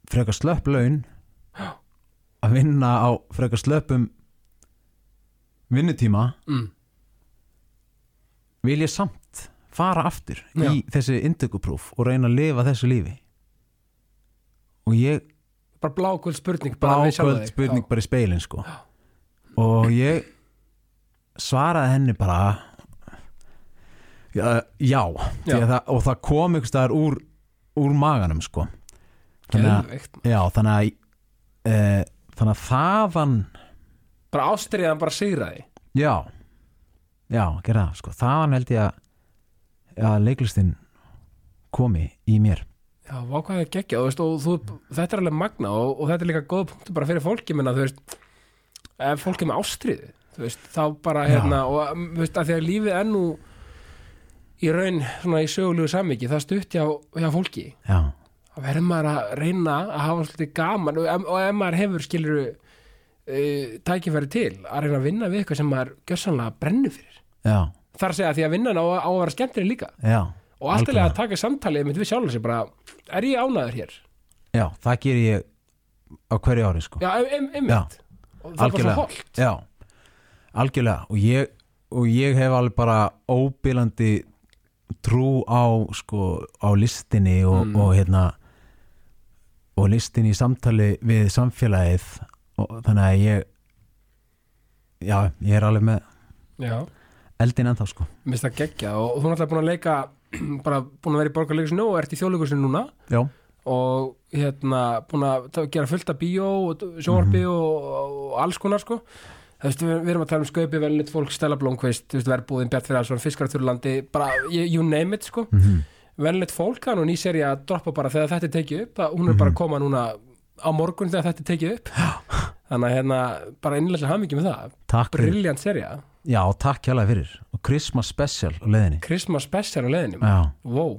frekar slöpp laun að vinna á frekar slöppum vinnutíma. Mm. vil ég samt fara aftur Já. í þessi indökupróf og reyna að lifa þessu lífi? Og ég Bara blákvöld spurning blákvöld spurning bara í speilin sko. Og ég svaraði henni bara já, já. Það, og það kom ykkur staðar úr, úr maganum sko. Þannig að, já, þannig að e, þannig að þaðan Bara ástriðan bara sigraði. Já, já, gera það sko. Þaðan held ég að, að leiklistin komi í mér. Já, vákvæði að gegja og, veist, og þú, þetta er alveg magna og, og þetta er líka góð punktu bara fyrir fólki menna þú veist ef fólki er með ástriðu þú veist, þá bara hérna og um, þú veist, að því að lífið er nú í raun, svona í sögulegu sammiki það er stutt hjá, hjá fólki. Já, þá verður maður að reyna að hafa svolítið gaman og, og ef maður hefur skilur uh, tækifæri til að reyna að vinna við eitthvað sem maður gjössanlega brennur fyrir. Já, þar segja því að vinnan á, á að vera skemmtileg líka. Já og alltaf að taka samtalið mitt við sjálfur sér bara, er ég ánæður hér? já, það ger ég á hverju ári sko. Já, einmitt. Og það Algjörlega. svo holt Já, algjörlega. Og ég, og ég hef alveg bara óbílandi trú á sko á listinni og, Mm. og hérna og listinni í samtali við samfélagið og þannig að ég já, ég er alveg með Já, eldin ennþá sko. Minnst það geggja og, og þú er alltaf búin að leika bara búin að vera í borgarleikusinu og ert í þjóðleikusinu núna. Já, og hérna búin að gera fullt af bíó og sjónvarpi Mhm. og, og alls konar sko veist, við, við erum að tala um skaupi velnit fólk, þú veist, verbúðin, Bjart Fyrirhalsson, Fiskaraturlandi, bara you name it sko, mm -hmm. velnit fólk er nú ný seri að droppa bara þegar þetta er tekið upp hún er bara að koma núna á morgun þegar þetta er tekið upp. Þannig að hérna, bara innlega hamingi með það. Takk fyrir. Brilljant serja, Já, takk hérlega fyrir. Og Christmas special á leiðinni. Christmas special á leiðinni Já, wow,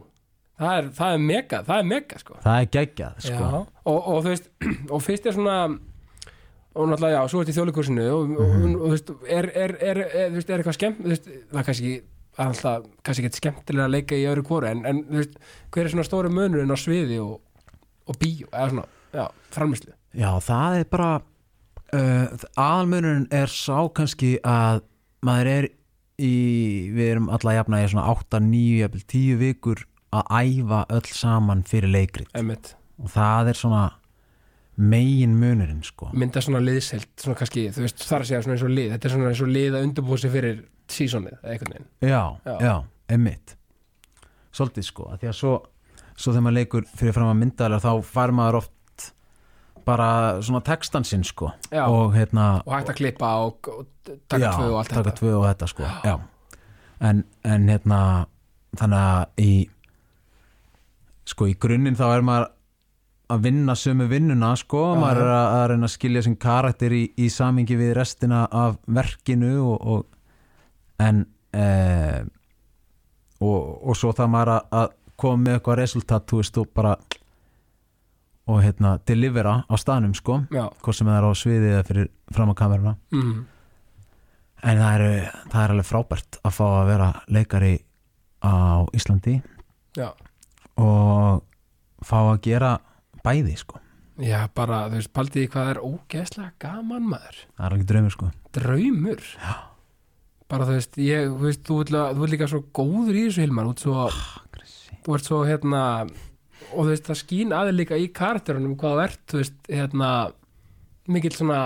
það er, það er mega það er mega sko. Það er geggjað sko. Já, og, og þú veist og fyrst er svona og náttúrulega já, svo ert í þjóðleikursinu og, þú veist, er, er, er, er, er eitthvað skemmt þú veist, það er kannski alltaf, kannski ekki skemmtilega að leika í öðru kóru en, en þú veist, hver er svona stóri munurinn á sviði og, og bíó, eða svona já, framlýslu Já, það er bara uh, aðalmunurinn er sá kannski að maður er í, við erum alla jafna í svona 8, 9, jafnvel 10 vikur að æfa öll saman fyrir leikrit. Emitt, og það er svona megin munurinn sko. Mynda svona liðselt svona kannski, þú veist, þar að segja svona eins og lið. Þetta er svona eins og lið að undirbúa sig fyrir veginn. Já, Já. já, emmitt Svolítið sko, að því að svo svo þegar maður leikur fyrir fram að myndaðalega þá fær maður oft bara svona textan sinn sko. Já. og hérna og hægt að klippa og, og taka tvö og allt taka þetta. tvö og þetta sko já. En, en hérna þannig að í sko í grunninn þá er maður að vinna sömu vinnuna sko, Já, maður er að, að reyna að skilja sem karakter í, í samingi við restina af verkinu og, og en eh, og, og svo það maður að, að koma með eitthvað resultat, þú veist, og bara og hérna delivera á staðnum sko, já, hvort sem það er á sviði eða fyrir fram á kameruna. Mm, En það er, það er alveg frábært að fá að vera leikari á Íslandi. Já. Og fá að gera bæði sko. Já, bara, þú veist, paldi því hvað er ógeðslega gaman maður Það er ekki draumur sko. Draumur Já. Bara þú veist, ég, þú veist, þú ert, líka svo góður í þessu Hilmar Þú ert svo, þú ert svo, hérna Og þú veist, það skín aðeins líka í karakterunum Hvað þú ert, þú veist, hérna Mikill svona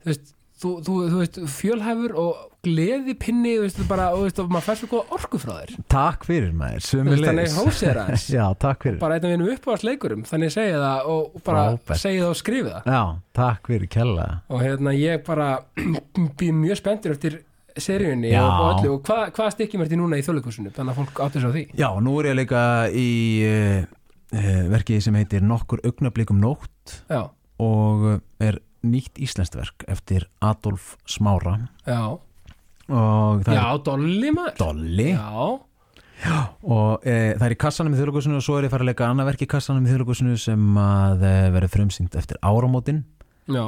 Þú veist, þú, þú, þú veist, fjölhæfur Og gleði pinni, þú veist, bara Og veist, og maður fær svo góða orku frá þér. Takk fyrir maður, veist, Þannig sömulegis hósið aðeins. Já, takk fyrir. Bara einn af einum uppáðsleikurum Þannig segi það og bara Frábært. segi það og skrifi það. Já, takk fyrir kella. Og hérna ég bara býð mjög spenntur eftir seríunni Já. og, öllu. Og hvað, hvað stikkjum ertu núna í þjóðleikusinu þannig að fólk áttur svo því. Já, nú er ég líka í uh, uh, verkið sem heitir Nokkur augnablikum nótt já, og er nýtt íslenskt verk eftir Adolf Smára. Já, já, Dolly maður. Dolly? Já, og e, það er í kassanum í þjóðlugusinu og svo er ég farið að leika annað verk í kassanum í þjóðlugusinu sem að e, verður frumsýnd eftir áramótin. Já,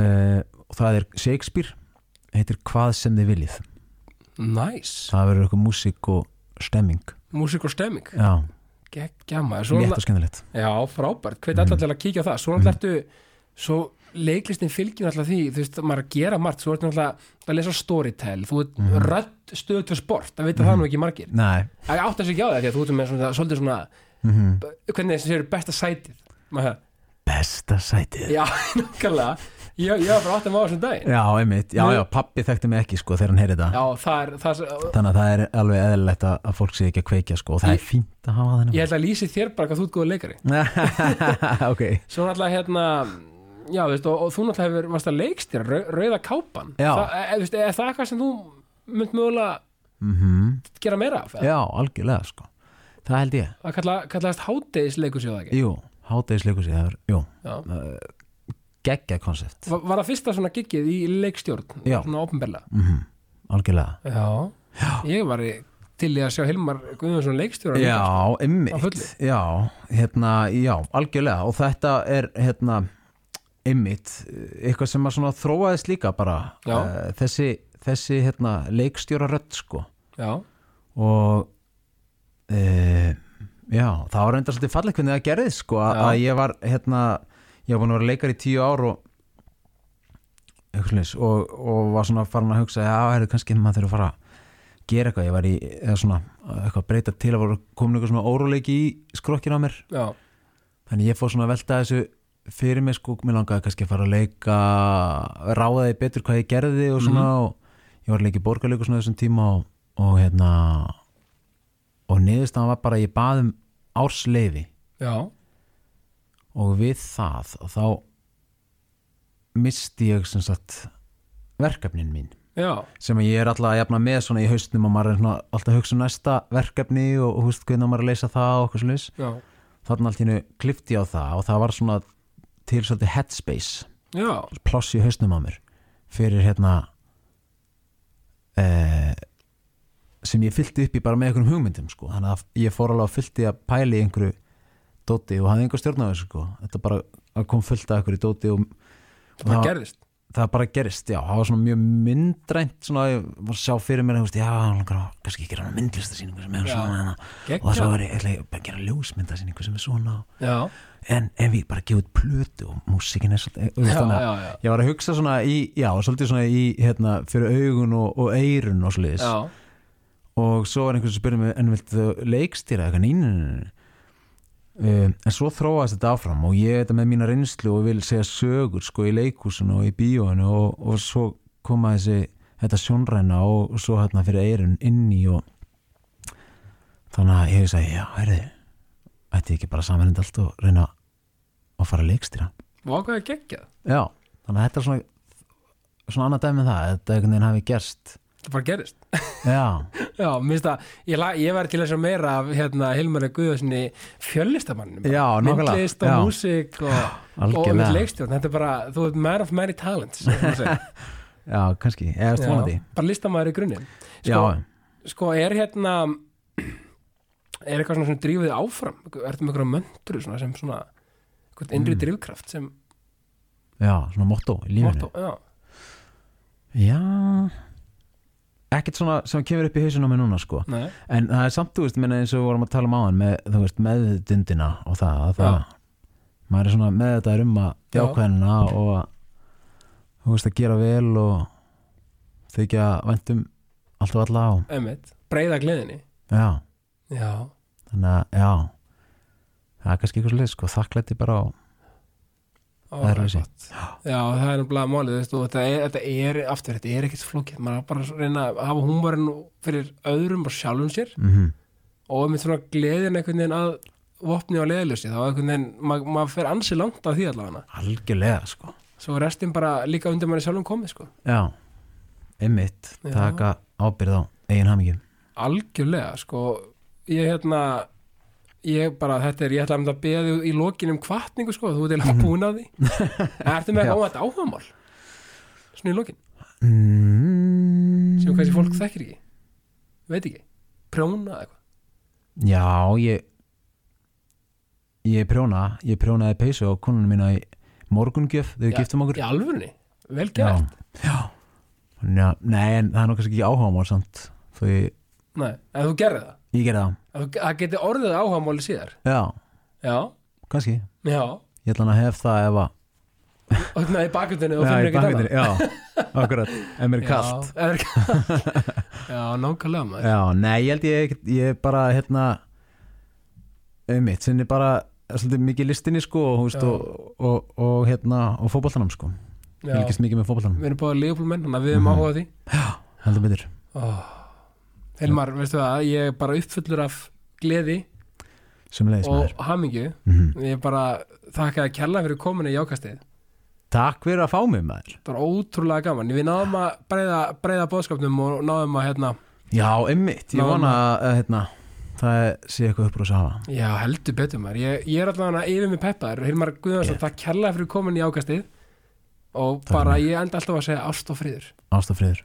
e, og það er Shakespeare heitir Hvað sem þið viljið. Nice. Það verður eitthvað músík og stemming. Músík og stemming, já, geggja maður. Létt og skemmtilegt. Já, frábært, hveit allar til að kíkja á það. Svo náttúrulega ertu svo leiklistin fylgjum alltaf því, þú veist, maður að gera margt svo ertu náttúrulega að lesa storytell þú ert mm -hmm. rödd stöð til sport það veit það nú ekki margir. Nei, Það átt að ekki á það því að þú ert með svona, svolítið svona mm hvernig þessi séu besta sætið maður, besta sætið? Já, nákvæmlega. Ég, ég var bara átt að maður þessum daginn. Já, einmitt, já, já, pappi þekkti mig ekki sko þegar hann heyrði það já, það er, það er þannig að það er alveg eðlilegt að, að fólk sé ekki að kveikja sko og það Ég- er fínt að hafa þennan ég held að lýsi þér bara hvað þú ert góður leikari. Svo náttúrulega hérna já, veist, og, og þú náttúrulega hefur varst að leikstýra rau, rauða kápan. Já. það, e, veist, er það eitthvað sem þú mynd mögulega mhm. gera meira af eða? Já, algjörlega sko. Það held ég. Það kalla, kallaðist hátegisleikus ég það ekki? Jú, hátegisleikusið það er, jú, já, geggja koncept var, var það fyrsta svona giggið í leikstjórn Já. svona ofnbella mm algjörlega. Já. ég var í- til í að sjá Hilmar Guðjónsson leikstjóra Já, ymmit fullu. Já, hérna, já, algjörlega. Og þetta er, hérna ymmit, eitthvað sem að þróaðist líka bara eh, þessi, þessi, hérna, leikstjóra rödd sko. Já, og e, já, það var reynda svolítið falleg hvernig það gerðist sko, að, Já. að ég var, hérna ég var búin að vera leikar í tíu ár og og, og var svona farin að hugsa, já, er kannski maður þurfa að fara að gera eitthvað, ég var í eða svona, eitthvað að breyta til að voru komin eitthvað svona óróleiki í skrokkinu á mér. Já, þannig ég fór svona að velta þessu fyrir mig sko, mér langaði kannski að fara að leika ráðaði betur hvað ég gerði og svona Mhm. og ég var að leika í borgarleiku svona þessum tíma og, og hérna og niðurstaðan var bara að ég bað um ársleifi. Já, og við það og þá misti ég sem sagt verkefnin mín. Já, sem að ég er alltaf að jafna með svona í haustnum og maður er svona alltaf að hugsa um næsta verkefni og, húst hvernig maður að leysa það og okkur já, þannig allt í hennu klifti á það og það var svona til svolítið headspace já, pláss í hausnum á mér fyrir hérna eh, sem ég fyllti upp í bara með einhverjum hugmyndum sko. þannig að ég fór alveg að fyllti að pæli einhverju dóti og hafði einhver stjórn á þessu sko. þetta bara kom fullt af einhverju dóti og, og það gerðist það bara gerist, já, það var svona mjög myndrænt svona, ég var að sjá fyrir mér veist, já, langar að kannski gera myndlistasýningu sem er Já. svona hana. Geggjað. og svo var ég bara að gera ljósmyndasýningu sem er svona já, en ef ég bara gefið plötu og músikin er svolítið að ég var að hugsa svona í, já, svolítið svona í hérna, fyrir augun og, og eirun og já, og svo var einhvers að spyrja mig en viltu leikstýra eitthvað nýninu um, en svo þróaðist þetta áfram og ég þetta með mína reynslu og vil segja sögur sko í leikhúsinu og í bíóinu og, og svo koma þessi þetta sjónræna og, og svo hérna fyrir eirun inn í og þannig að ég sagði, já, herði ætti ekki bara samanlind allt og reyna að fara að leikstýra? Og hvað er geggjað. Já, þannig að þetta er svona svona annað dæmi um það, þetta einhvern veginn hafi gerst. Það bara gerist. Já, já, minnst að ég, ég var til að meira af hérna, Hilmar Guðjónssoni fjöllistamannum Já, nákvæmlega. myndlist og Já. músík og, og Algjörlega. með leikstjórn. Þetta er bara, þú ert man of many talents já, kannski. Eða stónandi bara listamæður í grunninn. Sko, sko er hérna er eitthvað svona sem drífið áfram? Ertu með eitthvað möndru svona sem svona innri Mm. drifkraft sem já, svona motto í lífinu. Motto, já, já ekkert svona sem kemur upp í hausinu á mig núna sko. Nei, en það er samt, þú veist, minna eins og við vorum að tala um áðan með, þú veist, meðdundina og það, að það maður er svona með þetta um að Já. jákvæðina og að, þú veist, að gera vel og þykja væntum allt og alla á emitt, breyða gleðinni. Já, já, þannig að, já. Það er kannski eitthvað svo leið, sko, þakklætti bara á Það er þessi. gott. já, það er náttúrulega málið þetta er, þetta er, aftur, þetta er ekkert flókið maður er bara að reyna að hafa húmorinn fyrir öðrum og sjálfum sér mm og með svona gleðin einhvern veginn að vopni á leðlösi, þá einhvern veginn maður mað fer ansi langt af því allavega algjörlega, sko svo er restin bara líka undir manni sjálfum komið sko. já, einmitt, Já. taka ábyrð á eigin hamingjum algjörlega sko, ég hérna ég bara, þetta er, ég ætla að beða þig í lokin um kvartningu sko, þú ert eiginlega búin að því. Ertu með óvænt áhugamál? Svona í lokin, mm. sem kannski fólk þekkir ekki. Veit ekki, prjóna eitthvað? Já, ég ég prjóna ég prjónaði peysu á konunum mína í morgungjöf Já, giftum okkur. í alvörunni, vel gert. Já. já, nei, en það er kannski ekki áhugamál samt þó ég, Nei, en þú gerði það? Ég gerði það. Að þú- það geti orðið áhugamáli síðar. Já, já, kannski, já. Ég ætla hann að hef það ef að og hérna í bakgrundinu og Já, finnur í ekki það já, akkurat ef mér er kalt. já, er já, nákvæmlega maður. Já, nei, ég held ég ég bara, hérna einmitt, sinni bara svolítið mikið listinni sko og, veist, Já. og, og, og, hérna, og fótboltanum sko. Já. fylgist mikið með fótboltanum. Við erum báða leifbólmenn, við erum Mhm. áhugað því. Heldur betur. Oh. Helmar, veistu það, ég er bara uppfullur af gleði og hamingju. Mm ég bara þakka að kella fyrir kominu í ákastið Takk fyrir að fá mig maður. Það var ótrúlega gaman, við náðum að breyða, breyða bóðskapnum og náðum að hérna, Já, einmitt, ég vona að hérna, það sé eitthvað uppur að safa já heldur betur maður. Ég, ég er allavega yfir mig peppaður, Hilmar Guðjónsson, Ég- það kella fyrir kominu í ákastið og Takk bara ég enda alltaf að segja ást og friður. Ástafriður